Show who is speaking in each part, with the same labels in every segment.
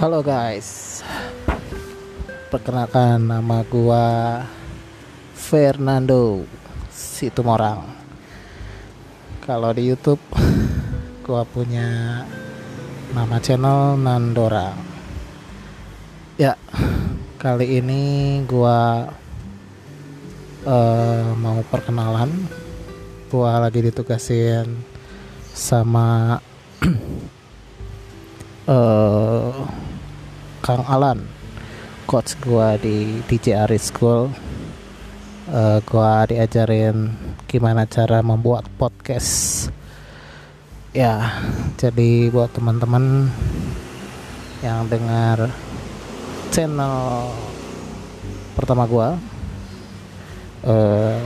Speaker 1: Halo guys. Perkenalkan nama gua Fernando Situmorang. Kalau di Youtube Gua punya Nama channel Nandora. Ya Kali ini gua eh, Mau perkenalan. Gua lagi ditugasin Sama eh Kang Alan. Coach gua di DJ Aris School. Eh, gua diajarin gimana cara membuat podcast. Ya jadi buat teman-teman yang dengar channel pertama gua eh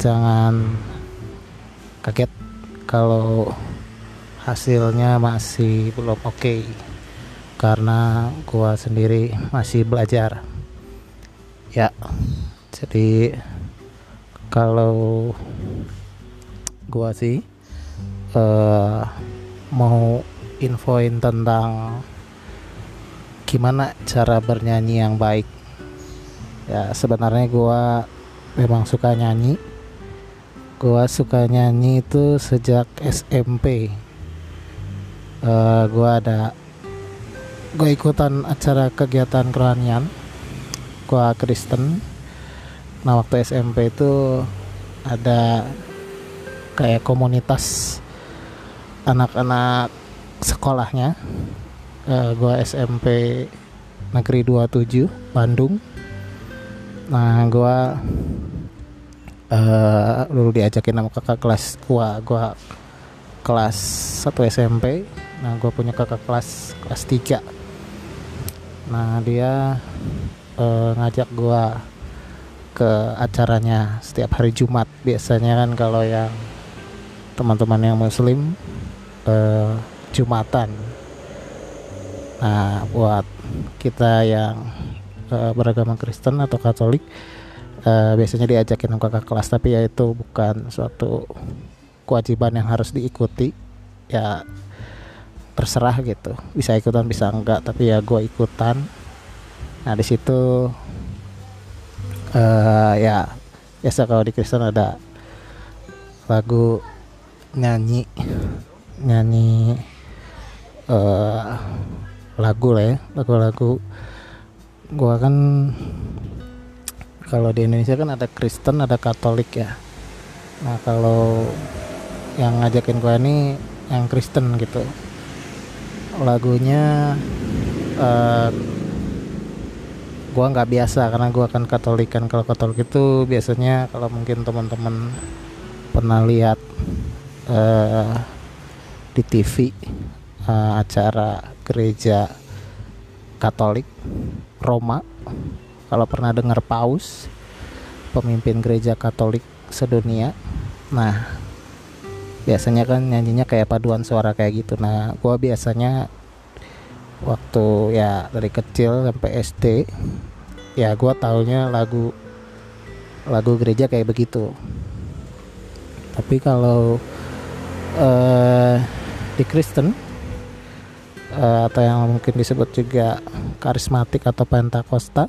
Speaker 1: jangan kaget kalau hasilnya masih belum oke karena gua sendiri masih belajar. Ya jadi kalau gua sih eh mau infoin tentang gimana cara bernyanyi yang baik. Ya sebenarnya gua memang suka nyanyi. Gua suka nyanyi itu sejak SMP Eh, gua ada gue ikutan acara kegiatan kerohanian. Gua Kristen. Nah waktu SMP itu ada kayak komunitas anak-anak sekolahnya. Eh, gua SMP negeri 27 Bandung. Nah gua eh dulu diajakin sama kakak kelas gua. Gua kelas 1 SMP nah gue punya kakak kelas kelas 3 nah dia eh, ngajak gua ke acaranya setiap hari Jumat. Biasanya kan kalau yang teman-teman yang muslim eh, Jumatan. Nah buat kita yang eh, beragama Kristen atau Katolik eh, biasanya diajakin sama kakak kelas. Tapi ya itu bukan suatu kewajiban yang harus diikuti. Ya terserah gitu. Bisa ikutan bisa enggak tapi ya gue ikutan. Nah di situ eh ya biasa kalau di Kristen ada lagu nyanyi nyanyi eh lagu lah ya lagu-lagu. Gua kan kalau di Indonesia kan ada Kristen ada Katolik ya. Nah kalau yang ngajakin gua ini yang Kristen gitu lagunya eh gua nggak biasa karena gua kan Katolik kan. Kalau Katolik itu biasanya kalau mungkin teman-teman pernah lihat eh di TV eh, acara gereja Katolik Roma kalau pernah dengar Paus pemimpin gereja Katolik sedunia. Nah biasanya kan nyanyinya kayak paduan suara kayak gitu. Nah gua biasanya waktu ya dari kecil sampai SD ya gua taunya lagu lagu gereja kayak begitu. Tapi kalau eh di Kristen eh, atau yang mungkin disebut juga karismatik atau pentakosta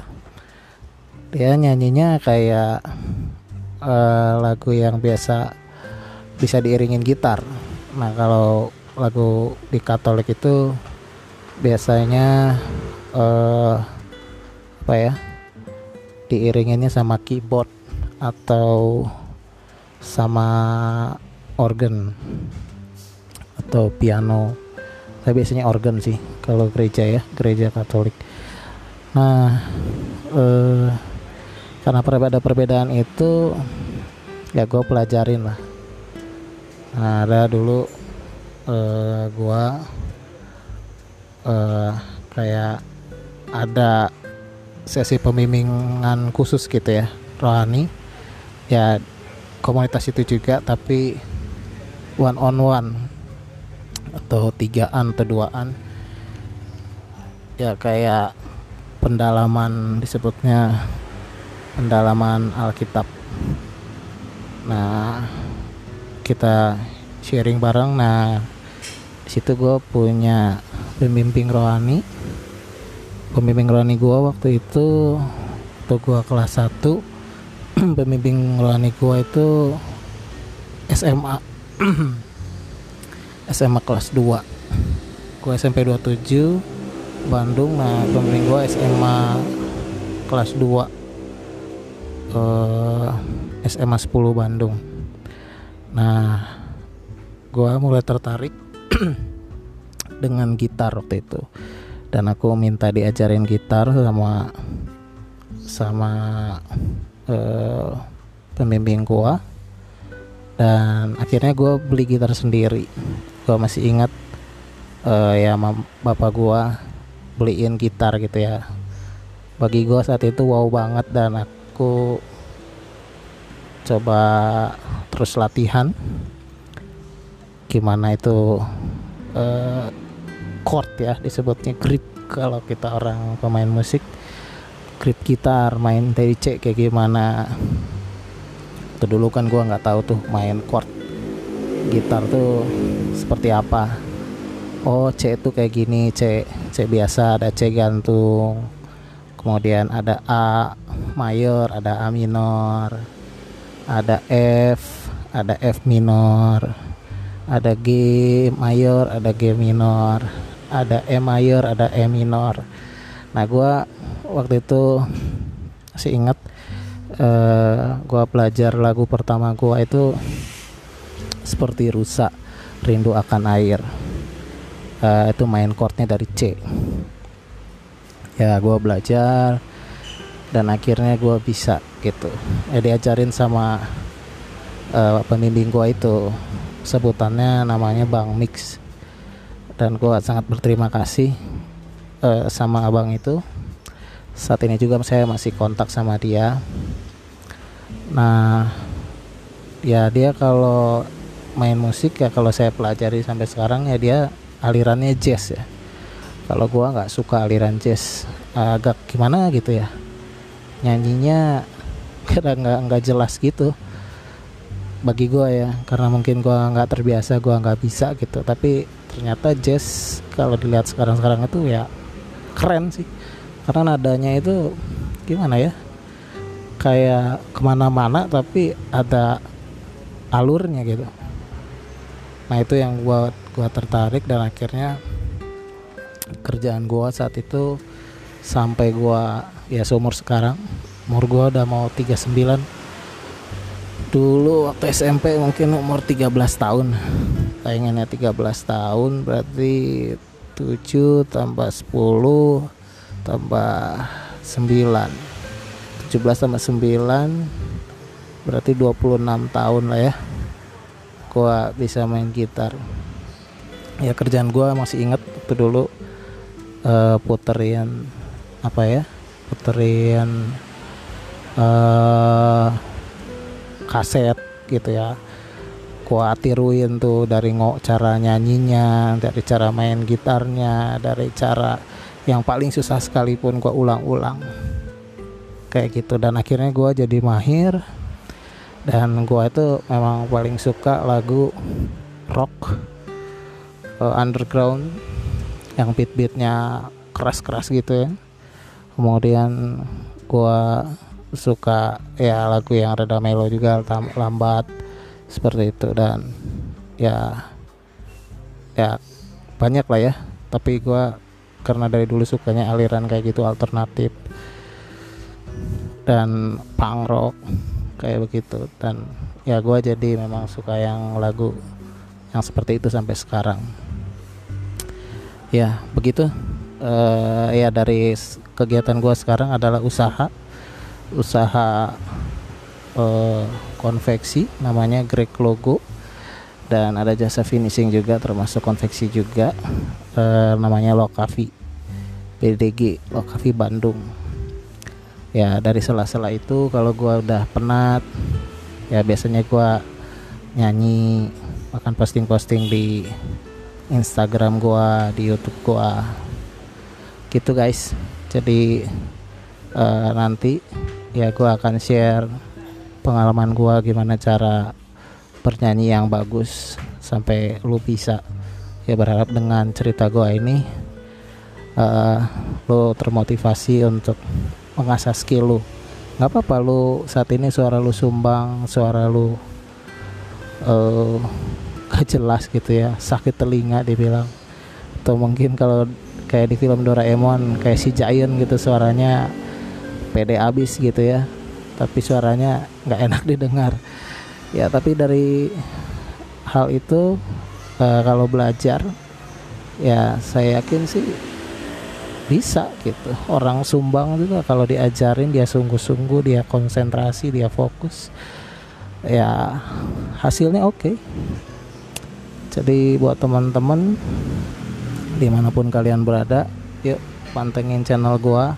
Speaker 1: dia nyanyinya kayak eh, lagu yang biasa bisa diiringin gitar. Nah kalau lagu di Katolik itu biasanya eh apa ya diiringinnya sama keyboard atau sama organ atau piano. Tapi biasanya organ sih kalau gereja ya gereja Katolik. Nah eh karena perbedaan-perbedaan itu ya gue pelajarin lah Nah, ada dulu eh, gua eh, kayak ada sesi pembimbingan khusus gitu ya, rohani. Ya komunitas itu juga tapi one on one atau tigaan atau duaan. Ya kayak pendalaman disebutnya pendalaman Alkitab. Nah, kita sharing bareng. Nah di situ gue punya pembimbing rohani. Pembimbing rohani gua waktu itu waktu gua kelas 1 pembimbing rohani gua itu SMA SMA kelas 2 gua SMP 27 Bandung. Nah pembimbing gua SMA kelas 2 eh, SMA 10 Bandung nah gua mulai tertarik dengan gitar waktu itu. Dan aku minta diajarin gitar sama sama eh, pembimbing gua. Dan akhirnya gue beli gitar sendiri. Gue masih ingat eh, ya bapak gua beliin gitar gitu ya. Bagi gue saat itu wow banget dan aku coba terus latihan. Gimana itu eh, chord ya disebutnya grip kalau kita orang pemain musik grip gitar main dari C kayak gimana? Itu dulu kan gua nggak tahu tuh main chord gitar tuh seperti apa. Oh C itu kayak gini C C biasa ada C gantung. Kemudian ada A mayor ada A minor ada F ada F minor ada G mayor ada G minor ada E mayor ada E minor. Nah gua waktu itu masih ingat eh gua belajar lagu pertama gua itu seperti rusak rindu akan air. Eh, itu main chordnya dari C. Ya gua belajar dan akhirnya gua bisa gitu. Ya diajarin sama eh, pembimbing gua itu. Sebutannya namanya Bang Mix. Dan gua sangat berterima kasih eh, sama abang itu. Saat ini juga saya masih kontak sama dia. Nah ya dia kalau main musik ya kalau saya pelajari sampai sekarang ya dia alirannya jazz ya. Kalau gua nggak suka aliran jazz agak gimana gitu ya. Nyanyinya kadang nggak nggak jelas gitu bagi gua ya karena mungkin gua nggak terbiasa gua nggak bisa gitu. Tapi ternyata jazz kalau dilihat sekarang-sekarang itu ya keren sih. Karena nadanya itu gimana ya kayak ke mana-mana tapi ada alurnya gitu. Nah itu yang gua gua tertarik dan akhirnya kerjaan gua saat itu sampai gua ya seumur sekarang umur gua udah mau 39 dulu waktu SMP mungkin umur 13 tahun. Pengennya 13 tahun berarti 7 tambah 10 tambah 9 17 tambah 9 berarti 26 tahun lah ya. Gua bisa main gitar. Ya kerjaan gua masih inget waktu dulu eh, puterin apa ya puterin eh kaset gitu ya. Gua tiruin tuh dari ngok cara nyanyinya dari cara main gitarnya dari cara yang paling susah sekalipun gua ulang-ulang. Kayak gitu. Dan akhirnya gua jadi mahir. Dan gua itu memang paling suka lagu rock eh, underground yang beat-beatnya keras-keras gitu ya. Kemudian gua suka ya lagu yang rada melo juga lambat seperti itu. Dan ya ya banyak lah ya. Tapi gua karena dari dulu sukanya aliran kayak gitu alternatif dan punk rock kayak begitu. Dan ya gua jadi memang suka yang lagu yang seperti itu sampai sekarang. Ya begitu. Eh, ya dari kegiatan gua sekarang adalah usaha usaha eh, konveksi namanya Greg Logo. Dan ada jasa finishing juga termasuk konveksi juga eh, namanya Lokavi BDG Lokavi Bandung. Ya dari sela-sela itu kalau gua udah penat ya biasanya gua nyanyi akan posting-posting di Instagram gua di YouTube gua. Gitu guys. Jadi eh, nanti ya gua akan share pengalaman gua gimana cara bernyanyi yang bagus sampai lu bisa. Ya berharap dengan cerita gua ini uh, lo termotivasi untuk mengasah skill lo nggak apa-apa lo saat ini suara lo sumbang suara lo uh, jelas gitu ya sakit telinga dibilang. Atau mungkin kalau kayak di film Doraemon kayak si Giant gitu suaranya pede abis gitu ya. Tapi suaranya nggak enak didengar. Ya tapi dari hal itu uh, kalau belajar ya saya yakin sih bisa gitu. Orang sumbang juga kalau diajarin dia sungguh-sungguh dia konsentrasi dia fokus ya hasilnya oke. Okay. jadi buat teman-teman di mana pun kalian berada yuk pantengin channel gua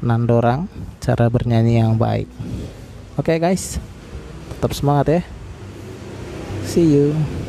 Speaker 1: Nandorang cara bernyanyi yang baik. Oke okay, guys. Tetap semangat ya. See you